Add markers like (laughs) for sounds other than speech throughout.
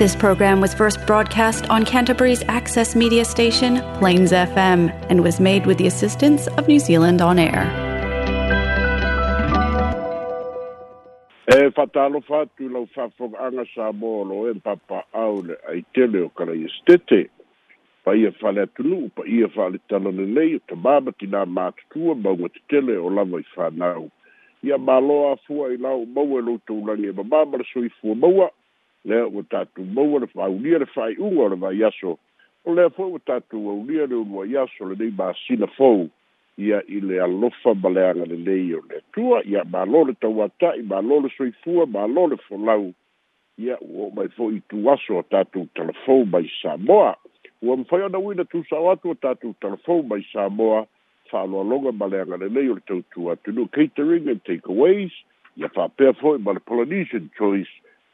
This program was first broadcast on Canterbury's access media station, Plains FM, and was made with the assistance of New Zealand On Air. E fatalo tu lau fafoganga sa molo e papa au le ai tele o kalai estete. Pa ia fale atunu, pa ia fale talane nei, ta baba tina mātutua maunga te tele o lava i whanau. Ia māloa afua i lau maua loutou langi e mamama la soifua maua, lea ua tatou maua le fa'aulia le fa'ai'uga o le vaiaso o lea fo'i ua tatou aulia le uluaiaso lenei masina fou ia i le alofa ma leaga lelei o le atua ia mālō le tauata'i mālō le soifua mālō le folau ia ua o'o mai fo'i itu aso o tatou talafou mai samoa ua mafai ona uina tusao atu o tatou talafou mai samoa fa'aloaloga ma leaga lelei o le tautū atunu catering and takeaways ia fa'apea fo'i ma le polynesian choice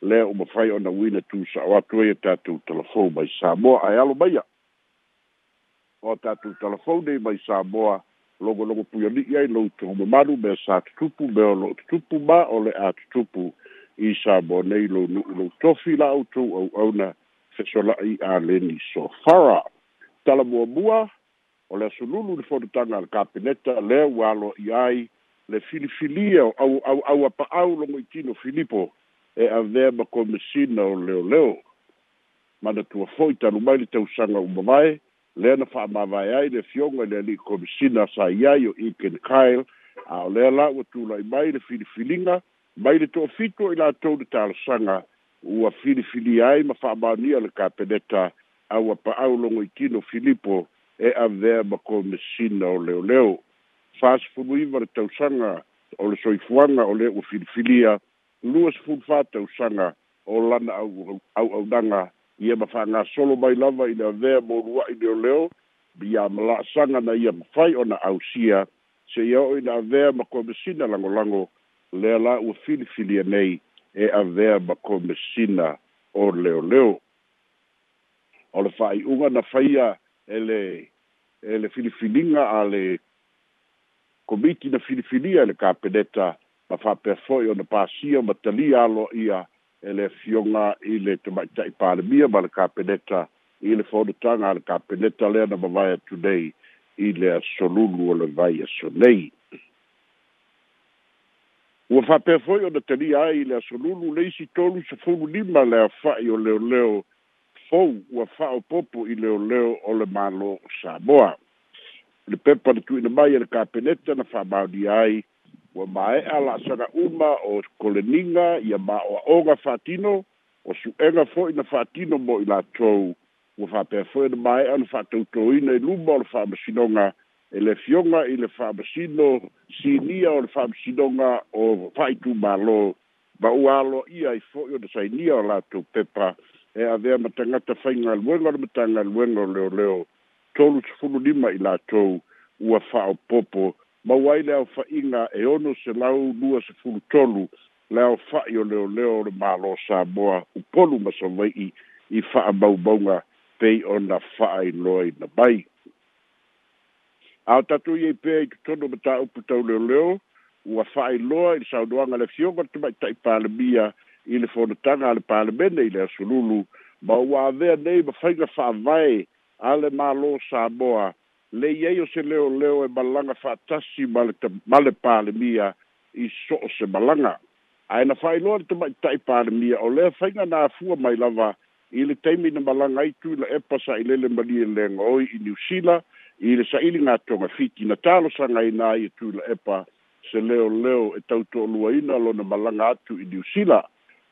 lea uma fai ona uina tusa'o atu ai e tatou telefon mai samoa ae alo maia o tatou telefon nei mai samoa logologo puioni'i ai lou tohomamalu mea sa tutupu mea o lo'o tutupu ma o le a tutupu i samoa nei lou nu'u lou tofi la outou au'auna fesola'i aleni sofara talamuamua o le asululu le fonotaga a le kapeneta lea ua aloa'i ai le filifilia o au au au apa'au logo i tino filipo e avea ma komisina o leoleo tua fo'i talumai le tausaga uma vae lea na fa'amavae ai le fioga i le ali'i komisina sa iai o iken kail a o lea la ua tula'i mai le filifiliga mai le to'afito i latou le talasaga e ua filifilia ai ma fa'amaonia le kapeneta aua pa'au logoitino filipo e avea ma komisina o leoleo fasefuluiva le tausaga o le soifuaga o le ua filifilia lua se fulu fātausaga o lana auaunaga ia mafāgā solo mai lava i le avea mo lua'i leoleo ia malaasaga na ia mafai ona ausia seia o'i le avea ma komesina lagolago lea la ua filifilia nei e avea ma komesina o leoleo o le fa'ai'uga na faia ele ele filifiliga a le komiti na filifilia e le kapeneta fili ma fa'apea fo'i ona pasia ma talia aloa ia e le afioga i le tama'ita'i palemia ma le kapeneta i le fonotaga a le kapeneta lea na mavae atu nei i le asolulu o le vai aso nei ua fa'apea fo'i ona talia ai i le asolulu le isi tolu sefulu lima le afa'i o leoleo fou ua fa'aopopo i leoleo o le malo samoa le pepa le tuina mai e le kapeneta na fa'amaonia ai ua maeʻa la'asaga uma o koleniga ia maʻoaʻoga fa'atino o su'ega fo'i na fa'atino mo i latou ua faapea fo'i na maeʻa na fa'atautōina i luma o le fa'amasinoga e le fioga i le fa'amasino sinia o le fa'amasinoga o fa'aitumālō ma ua aloaʻia ai fo'i ona sainia o latou pepa e avea ma tagata faigaluega o le matagaluega o leoleo tolu sefulu lima i latou ua fa'aopopo mauai le aofaʻiga e ono se lau lua sefulu tolu le aofaʻi o leoleo o le mālo samoa upolu ma savaiʻi i fa'amaumauga pei ona fa'ailoa i na mai a o tatou iai pea i totono mataupu tauleoleo ua fa'ailoa i le saunoaga le fioga o tamaʻitaʻi palemia i le fonotaga a le palemene i le asululu ma ua avea nei ma faiga fa'avae a le mālo samoa le iai o se leoleo e malaga fa'atasi ma le ma le palemia i so'o se malaga ae na fa'ailoa le tama'ita'i palemia o lea faiga na afua mai lava i le taimi na malaga ai tui la epa sa'ilele ma lia lega oi i niusila i le sa'ili gatoga fiti na talosagaina ai e tui la epa se leoleo e tautoʻoluaina lona malaga atu i niusila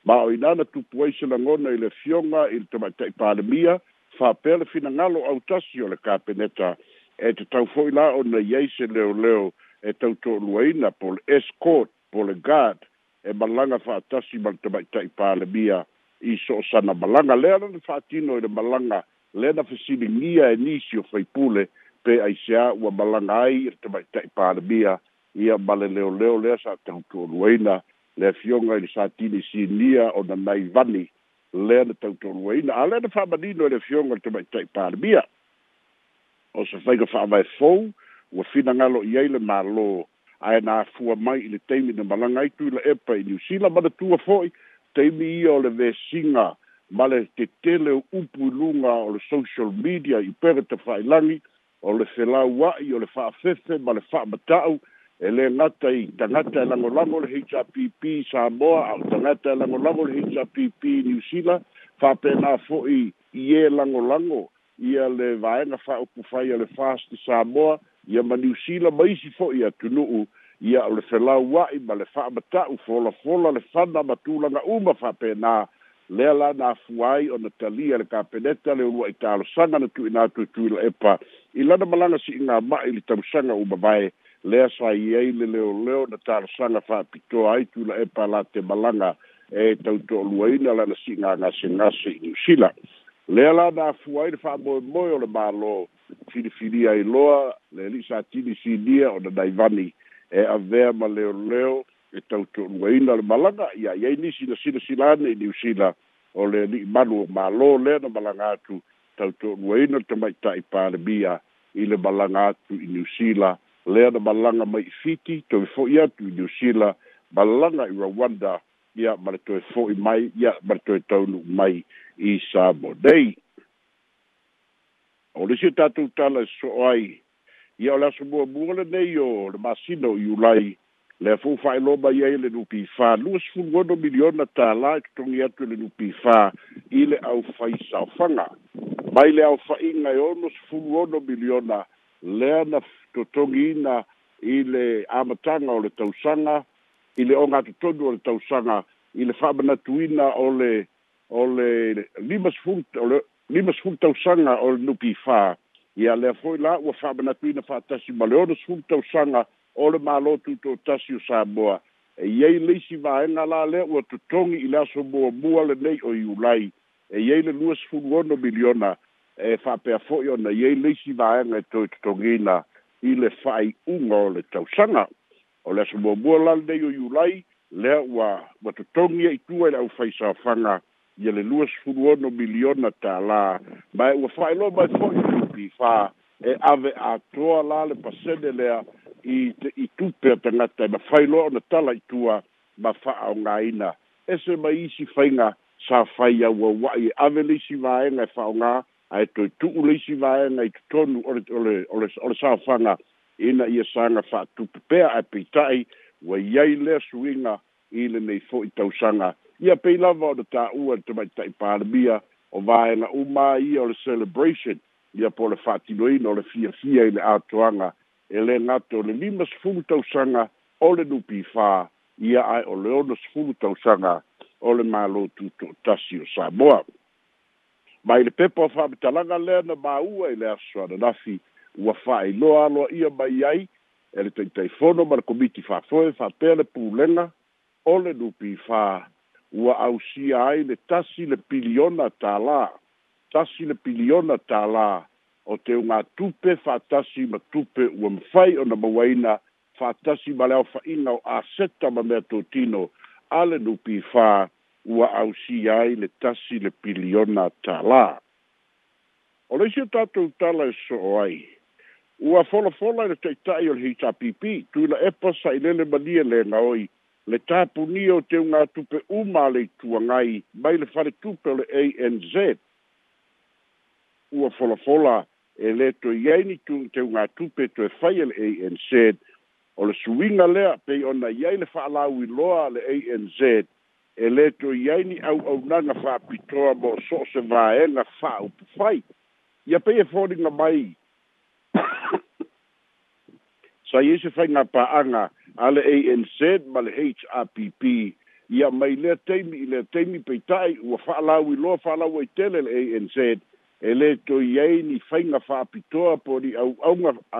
ma o inā na tupu ai se lagona i le fioga i le tama'ita'i palemia fa pele fina ngalo autasio le kapeneta e te tau foi la o na iei se leo leo e tau tō luaina po le escort, po le guard, e malanga wha atasi mal te mai tai pāle mia i so sana malanga. Lea na wha atino i le malanga, lea na whesini ngia e nisi o whaipule pe ai se ua malanga ai i te mai tai pāle mia i a male leo leo lea sa tau tō luaina lea fionga i le sa atini si nia o na naivani lea na tau tō luaina. A lea na wha manino i le fionga te mai tai pāle mia o se faiga fa'amae fou ua finagalo i ai le mālō ae na afua mai le taimi na malaga ai tui la epa i niusila ma na tua fo'i taimi ia o le vesiga ma le tetele o upu i o le social media i pere te fa'ailagi o le felau i o le fa'afefe ma e le fa'amata'u e lē gata e i tagata e lagolago le hpp samoa ao tagata e lagolago le ni fa pe na fo i lango lango ia le vaega fa'aupufai a le fast samoa ia ma niusila ma isi fo'i atunu'u ia o le felau a'i ma le fa'amata'u folafola le fana ma tulaga uma fa'apenā lea la na afua ai ona talia le kapeneta le ulua italosaga na tu'ina atu e tuila epa i lana malaga si'iga ma'i le tausaga uma mae lea sai ai le leoleo na talosaga fa'apitoa ai tuila epa la te malaga e tautoʻoluaina lana si'igagasegase i niusila lea la na afua ai le fa'amoemoe o le mālō filifilia i loa le alisa atini sinia o na naivani e avea ma leoleo e tautu'uluaina le malaga ia i ai nisi na silasila ane i niusila o le ali'i manu o mālō lea na malaga atu tautu'uluaina le tamaita'i palemia i le malaga atu i niusila lea na malaga mai i fiti toe fo'i atu i niusila malaga i rawanda ia ma le toe fo'i mai ia ma le toe taunu'u mai i sabonei o lesi o tatou tala e soo ai ia o le aso muamua lenei o le masina o iulai le fou fa'aeloma ia i le nupifā lua sifuluono miliona tālā e totogi atu i le nupifā i le ʻaufai saofaga mai le ʻaofaʻiga e ono sifuluono miliona lea na totogiina i le amataga o le tausaga i le oga atotonu o le tausaga i le fa'amanatuina o le o le lima sefulu tausaga o le nupi fā ia lea foi la ua fa'amanatuina fa'atasi ma le ona sefulu tausaga o le mālo tuto tasi o samoa e iai leisi vaega la lea ua totogi i le aso muamua lenei o iulai e iai le lua sefulu ono miliona e fa'apea fo'i ona e iai leisi vaega e toe totogiina i le fa'ai'uga o le tausaga o le aso muamua la lenei o iulai lea ua ua totogi ia e itua i le ʻaufaisaofaga ia le lua sifulu ono miliona tālā mae ua faailoa mai foʻi pifā e ave atoa la le pasene lea i te i tupea tagata e tua ba fa itua ma fa'aaogāina ese mai isi faiga sa fai wa i ave le isi vaega e a e to tu tu'u le isi vaega i totonu ole ole ole ole saofaga ina sa na fa atupu per a pitai ua iai lea suiga i le nei fo'i tausaga ia pei lava o le tā'ua le tamaitaʻi palemia o vaega uma ia o le celebration ia po le fa'atinoina o le fiafia i le atoaga e lē gato le lima sefulu tausaga o le nupifā ia ae o le ono sefulu tausaga o le mālō tutoʻatasi o samoa mai le pepa o fa'amatalaga lea na māua i le aso ananafi ua fa'ailoa aloa ia mai ai e le taʻitaifono ma le komiti fafoe fa'apea le pulega ole lupi fa ua ausia ai le tasi le piliona tālā tasi le piliona tālā o te unga tupe fa'atasi ma tupe ua mafai ona mauaina fa'atasi ma le aofa'iga o aseta ma mea totino a le lupi fa ua ausia ai le tasi le piliona tālā o le isi o tatou tala e so'o ai ua folafola i le taʻitaʻi o le hitapipi tuila epa sa'ilele malie lega oi le tapuni o te unga tupe uma le tua ngai mai le fare tupe le ANZ ua fola fola e le to iei ni tu te unga tupe to e fai le ANZ o le suinga lea pei ona iei le faala ui loa le ANZ e le to iei ni au au nanga faa pitoa mo so se vaenga faa upu fai ia pei e fori mai (coughs) sa iese fai ngā paanga ngā ale ANZ ma le HRPP ia mai le teimi le teimi pe tai u fa la wi lo fa la wi tele le ANZ ele to ye ni fainga fa pitoa po di au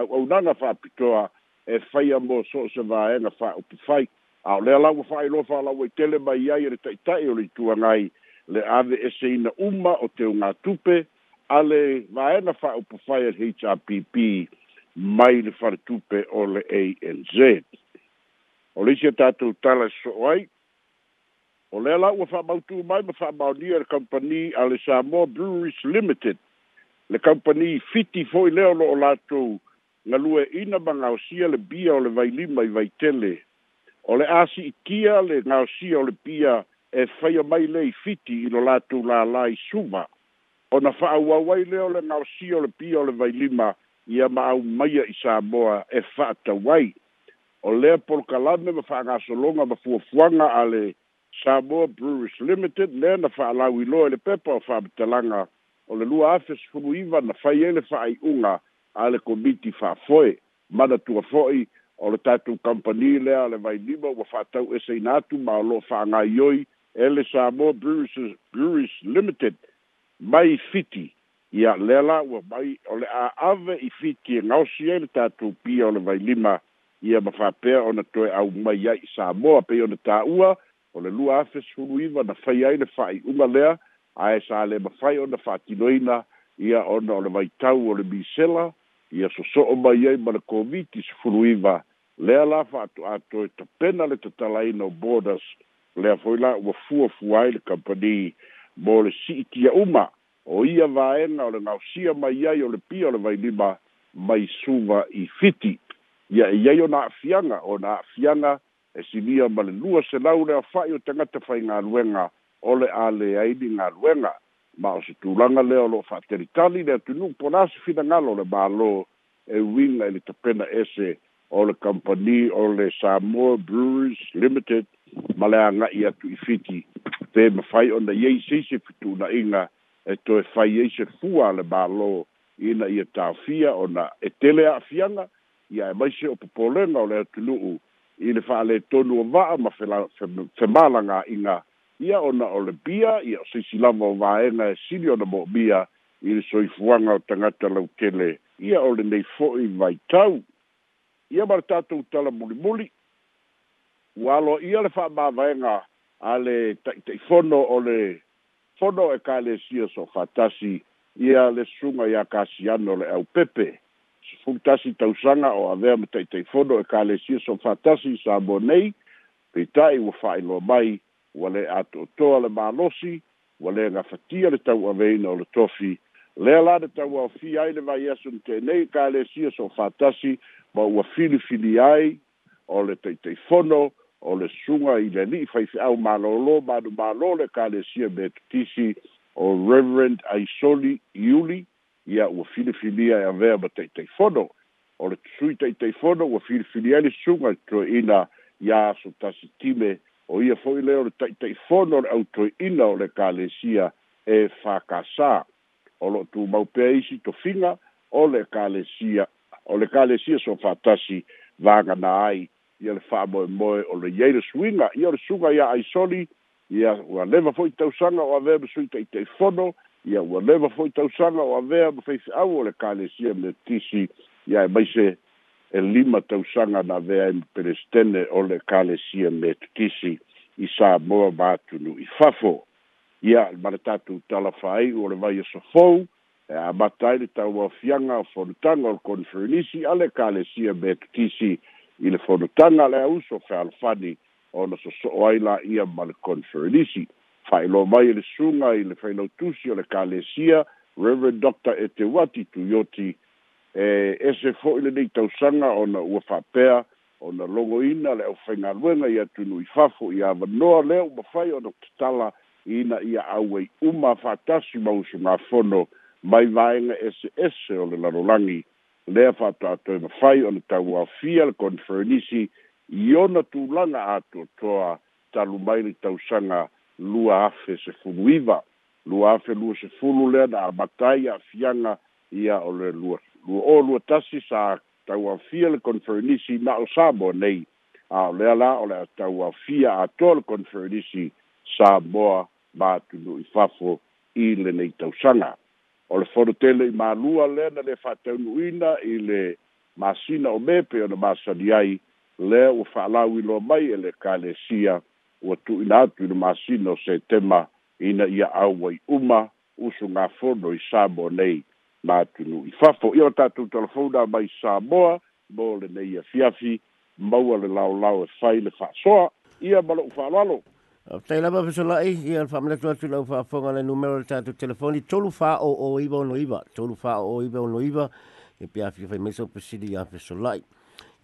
au nanga fa pitoa e fai a mo so se va e na fa o pi fai au le la wi fa lo fa la wi tele mai ia ye e tai tai o le tu ngai le ave e se uma o te unga tupe ale va e na fa o pi fai HRPP mai le fa tupe o le ANZ o le isi o tatou tala soo ai o lea la ua fa'amautū mai ma fa'amaonia le kompani a le samoa breweries limited le kompani fiti fo'i lea o lo'o latou galue ina ma gaosia le bia o le vailima i vaitele o le a si'ikia le gaosia o le bia e faia mai lei fiti i lo latou lala i suma ona fa'auau ai lea o le gaosia o le bia o le vailima ia ma'au maia i samoa e fa'atau ai o lea polokalame ma fa'agasologa ma fuafuaga a le samoa brewers limited lea na fa'alauiloa i le pepa o fa'amatalaga o le lua afe sefulu iva na fai ai le fa'aiʻuga a le komiti fa'afoe manatua fo'i o le tatou kampani lea le vailima ua fa'atau ese inā atu ma o lo'o fa'agaioi e le samoa brewers, brewers limited mai fiti ia lea la ua mai o le a ave i fiti e gaosi ai le tatou pia o le vailima ia ma fa'apea ona toe aumai ai i samoa pei ona tā'ua o le lua afe sulu iva na fai ai le fa'ai'uga lea ae sa lē mafai ona fa'atinoina ia ona o le vaitau o le misela ia soso'o mai ai ma le koviti sefulu iva lea la fa'ato'atoe tapena le tatalaina o borders lea foi la ua fuafua ai le kampani mo le si'itia uma o ia vaega o le gaosia mai ai o le pia o le vailima mai suva i fiti ia e iai ona afiaga o na afiaga e silia ma le lua selau le afa'i o tagata fai galuega o le a leai li galuega ma o se tulaga lea o loo fa'ateritali le atunuu polasi finagalo le mālō e uiga i le tapena ese o le kompani o le samoa brewers limited ma le aga'i atu i fiti pe mafai ona iai sei se fituuna'iga e toe fai ai se fua a le mālō ina ia tafia ona e tele a'afiaga ia e maise o popolega o le atunu'u i le fa'aletonu o va'a ma femālagā'iga ia ona o le bia ia o seisilava o vaega e sili ona mo'omia i le soifuaga o tagata lautele ia o lenei fo'i vaitau ia ma le tatou tala mulimuli ua aloa ia le fa'amāvaega a le ta'ita'ifono o le fono e kalesia so fatasi ia le suga iā kasiano le ʻau pepe fulltasi tausanga o avea me tai tai fono e ka le sia so fatasi sa bonei pe tai u fai lo mai wale ato toa le malosi wale nga fatia le tau avei na o le tofi le ala le tau au fi ai le vai esu ni te nei ka le sia so fatasi ma ua fili fili ai o le tai tai fono o le sunga i le ni fai fi au malolo manu malolo le ka le sia me tutisi o Reverend Aisoli Yuli ia ua filifilia e avea ma taʻitaifono o le tusui taʻitaifono ua filifilia le suga toeina ia aso tasi time o ia fo'i lea o le taʻitaʻifono o le ʻautoeʻina o le kalesia e fakasā o lo'o tumau pea isi tofiga o le kalesia o le kalesia so fatasi vagana ai ia le fa'amoemoe o le iai le suiga ia o le suga ia aisoli ia ua leva fo'i tausaga o avea ma sui taʻitaʻifono ia ua leva foi tausaga o avea ma faifeʻau o le kalesia me tisi ia e maise e lima tausaga na avea ema pelestene o le kalesia me tutisi i sa moa ma atunuʻi fafo ia ma le tatou talafaai o le vai esofou e amata ai le tauafiaga o fonotaga o le konferenisi a le kalesia me tutisi i le fonotaga le auso fealofani ona sosoo ai laia ma le konferenisi failo mai le sunga i le failo tusi o le kalesia Reverend Dr. Etewati Tuyoti e eh, ese fo ile nei tausanga o na ua whapea o na longo ina le au whenga luenga i atu nui fafo i awa le leo ma whai o na kitala ina ia auei uma whatasi mau si ngā fono mai vaenga ese o le larolangi lea whata ato e ma whai o na tau a fia le konferenisi i ona tūlanga ato toa talumaili mai le tausanga lua afe se fulu iva lua afe lua se fulu lea na amatai a'afiaga ia o le lua lua o lua tasi sa tauafia le conferenisi ma o samoa nei a o lea la o le a tauafia atoa le conferenisi samoa matunu'i fafo i lenei tausaga o le fonotele i mālua lea na le fa'ataunu'uina i le masina o me pe ona masani ai lea ua fa'alau iloa mai e le kalesia ua tu'uina atu i le masino tema setema ina ia auai uma usu gafono i samoa nei ma atunu'i fafo ia o tatou talafouna mai samoa mo lenei afiafi maua le lao laolao e fai le fa'asoa ia ma lo'u fa'aloalo tai lava fesola'i ia le tu atu lau fa'afoga le numero le tatou telefoni tolu fa o o no iba, tolu fa'o'o iva o noiva e peafi fai maiso pesili ia fesola'i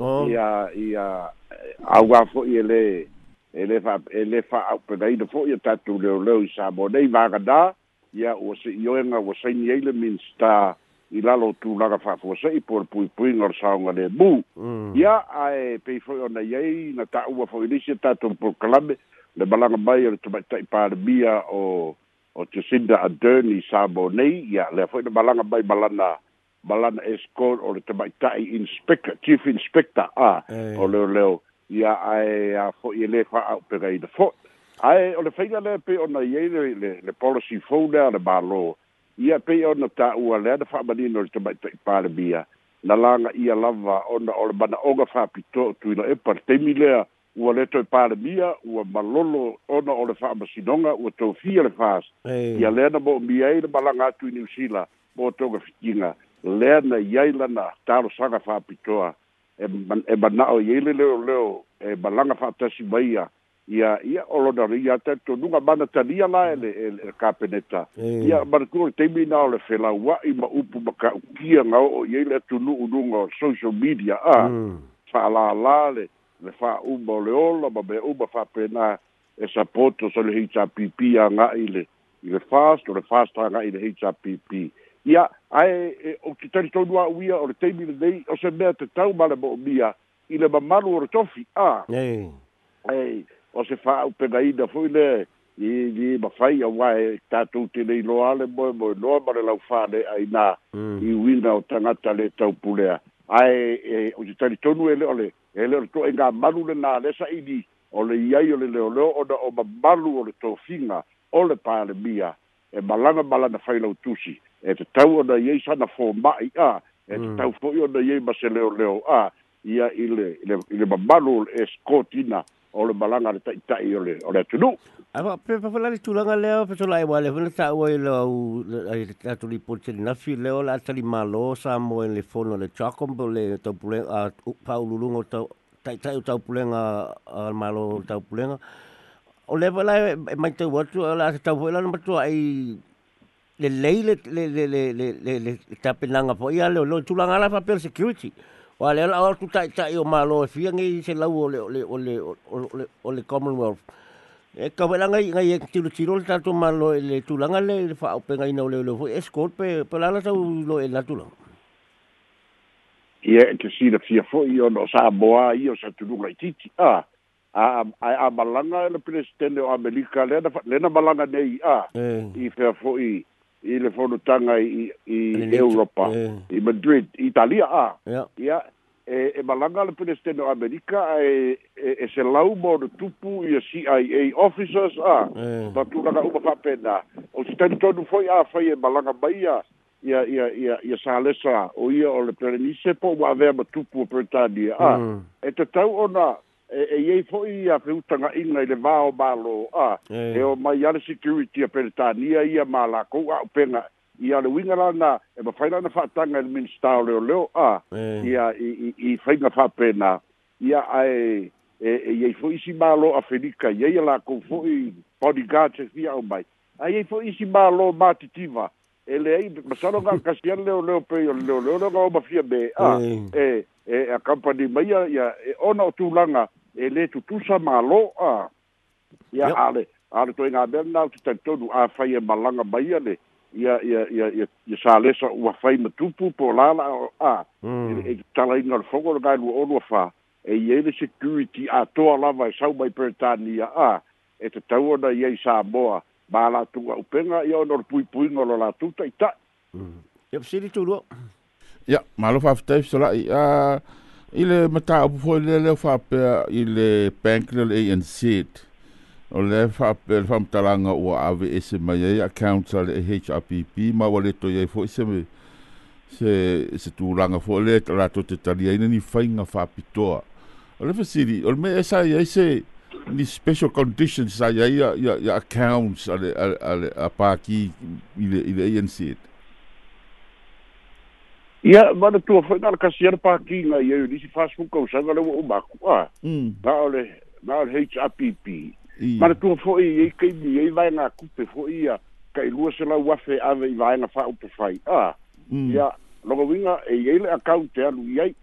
Oh. ia ia aua foʻi ele ele fa ele fa au pedaida foʻi e tatou leoleo i sabo nei vagadā ia ua seʻi oega ua saini ai le minsta i lalo tulaga faafuaseʻi po le puipuiga o le saoga lemū mm. ia ae pei foʻi ona iai na taʻua foʻi lisi e tatou pokalame le malaga mai o le tomaʻitaʻi palemia o o jacinda adern i sabo nei ia lea foʻi le malaga mai malana balana escort o le tamaitai inspector chief inspector a o leo leo ia ae a foʻi e lē faaau pegaina foʻi ae o le faiga lea pei ona i ai le policy fou lea o le mālō ia pei ona taua lea na faamanina o le tamaitaʻi palemia na laga ia lava ona o le manaʻoga faapito tuina epa le taimi lea ua le toe palemia ua malolo ona o le faamasinoga ua tofia le fas ia lea na moʻomia ai le malaga atu i niusila mo touga fitiga lea na iai lana talosaga fa'apitoa e e mana'o iai leleoleo e malaga fa'atasi maia ia ia o lona ia ta tonuga mana talia la e le e e kapeneta e. ia malekuga le taimi ina o le felaua'i ma upu ma ka'ukia gao'o iai le atunu'unuga o social media a fa'alālā mm. le le fa'auma o le ola ma mea uma fa'apena e sapoto so le hpp aga'i le i le fast o le fast aga'i le hpp ia ae e, o ke talitonu a'u ia o le taimile nei o se mea te tau ma le mo'omia i le mamalu o le tofi a ei o se fa'aupegaina foi le ili mafai auā e tatou tenei loa le moe moe loa ma le laufāne'ainā mm. i uina o tagata le taupulea ae e o se talitonu e leole e leole to'e gamalu lenā le e sa'ini o le iai o le leoleo ona o mamalu o le tofiga o le palemia e malaga malaga fai lau tusi e te tau ona iei sana fō mai a e te mm. tau fō ona iei ma se leo leo a ia i le i le e skotina o le malanga le taitai o le o le atunu Awa, pe pa fala tu langa le o pesola e wale fona ta o le o le tatu li pote na fi le o la tali malo sa mo en le fono le chakom bo le to pule a pa o lulu ngo o tau pulenga al malo tau pulenga o le vala e, e mai te watu la tau pulenga no matu ai le lei le le le le le le le tapenanga po ia le lo tulanga la papel security o le la o tu tai tai o malo e fia ngi se lau o le o le o le o le commonwealth e ka wela ngai ngai e tiru tiru le tatu malo le tulanga le le fa o penga ina le le e skol pe pe la la tau lo e la tulanga ia ke si le fia fo i ono sa boa i o sa tulunga i titi ah a a malanga le presidente o Amerika le na le na malanga nei a i ah, eh. fea fo i i le fono tanga i Europa, i Madrid, i Italia a. Ia, e, e malanga le Pinesteno America, e, e, e se lau mo tupu i a CIA officers a, ma tu laga uma fapena. O si tenu tonu foi a fai e malanga baia, ia, ia, ia, ia sa lesa, o ia o le Pinesteno, i se po ma vea ma tupu o Britannia a. Mm. E te tau ona, e e ye foi a pruta nga inga ile vao balo a e. e o mai ar security a pertania ia mala ko a pena ia le winga lana e ma faina na fa tanga le minsta le le a e. ia i i i faina fa pena ia ai e e ye foi si balo a felica ia ia la ko foi bodyguard se via o mai ai ye foi si balo matitiva ele ai masalo ga kasian le le pe le le le ga o mafia be a e. e e a company mai ia ona tu langa e le tutusa maloa ia yep. ale ale toi ngā mea nāu te tautonu a whai e malanga mai ale ia, ia, ia, ia, ia sā lesa ua whai matupu po lāla a hmm. e, e tala ina le whongo le gailu onu a e i ele security a toa lava e sau mai Pertania a e te tauana ia i sā moa mā upenga ia ono le pui pui ngolo la tuta i tai mm. Yep, siri tūrua Ia, yeah, mālo whaafitai, fisolai, uh, i le mata upu po le le fa pe i le bank le ANC o le fa pe le fa mtalanga o ave ese mai e account le HRPP ma wale to ye fo e se se se tu langa fo le la to te talia ina ni fainga fa pitoa o le fasiri o me esa ye se ni special conditions sa ya ya ya accounts ale ale a pa ki ile le i ia mana tua foi la kasi ana pakiga ia i lisi fasbook ausaga le uau maku a mm. na ole na ole hpp mana tua foi iai kaimi ai vaega kupe foi ia kailua selau afe ave i vaega faaupe fai a mm. ia logowiga eiai le akaunt e alu iai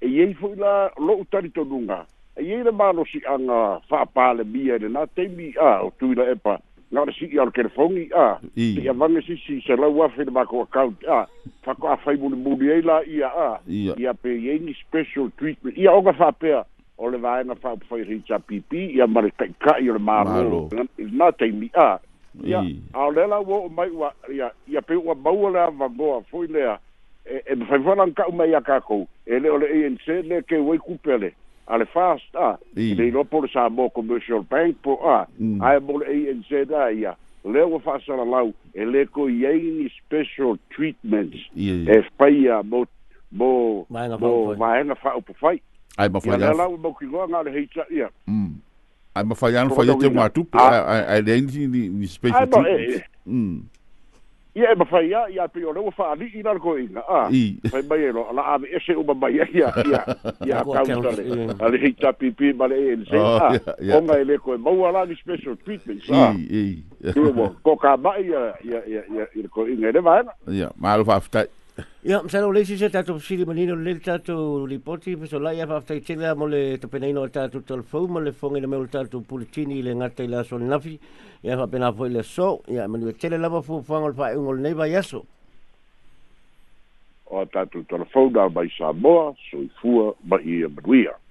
eiai foi la lo'u talitonuga eiai le malosi'aga fa'apalemia i lenā taimi a o tui la epa na ole si'i alo kelefogi ah. ia vage sisi selau afe le mako akaunt ah fako a fai mune mune ei la ia a yeah. ia pe yengi special treatment ia oga fa pea o le vaenga fa fai rita pipi ia mare tai ka i le maro na tai mi a ia a o lela wo o mai wa ia ia pe ua maua lea vangoa foi lea e me fai fana nka umai a kakou e le o le ANC le ke wei kupele a le fast a i le ilo por sa mo commercial bank po a mm. a e mo le ANC da ia leo faasalalau e lē koiai e e mm. ni special treatments e faia mo mo mo vaega fa'aupafai ae I I lalau e maukigoaga mm. o ae mafai ana faia te umatupu ae leai ni special treatments ja e mafai ja ia pei ona ua fa'ali'i lalakoiga a fai mai elo ala ave ese ja mai ai ia ia ia ja (laughs) e oh, e le ale heita pipi ma ja ja a oga ja ja ja ja ja special treatments a ja ko kama'i ia ia ia ia lekoiga Ia, msara o leisi se tato pusiri manino le tato lipoti, peso lai a faftai tele amo le topena ino tato talfou, ma le fongi na meul tato pulitini le ngata ila so nafi, ia faftai na foi le so, ia manu e tele lava fu fuang al fai ungol neiva yaso. O tato talfou da mai sa moa, so i fua, ma i e manuia.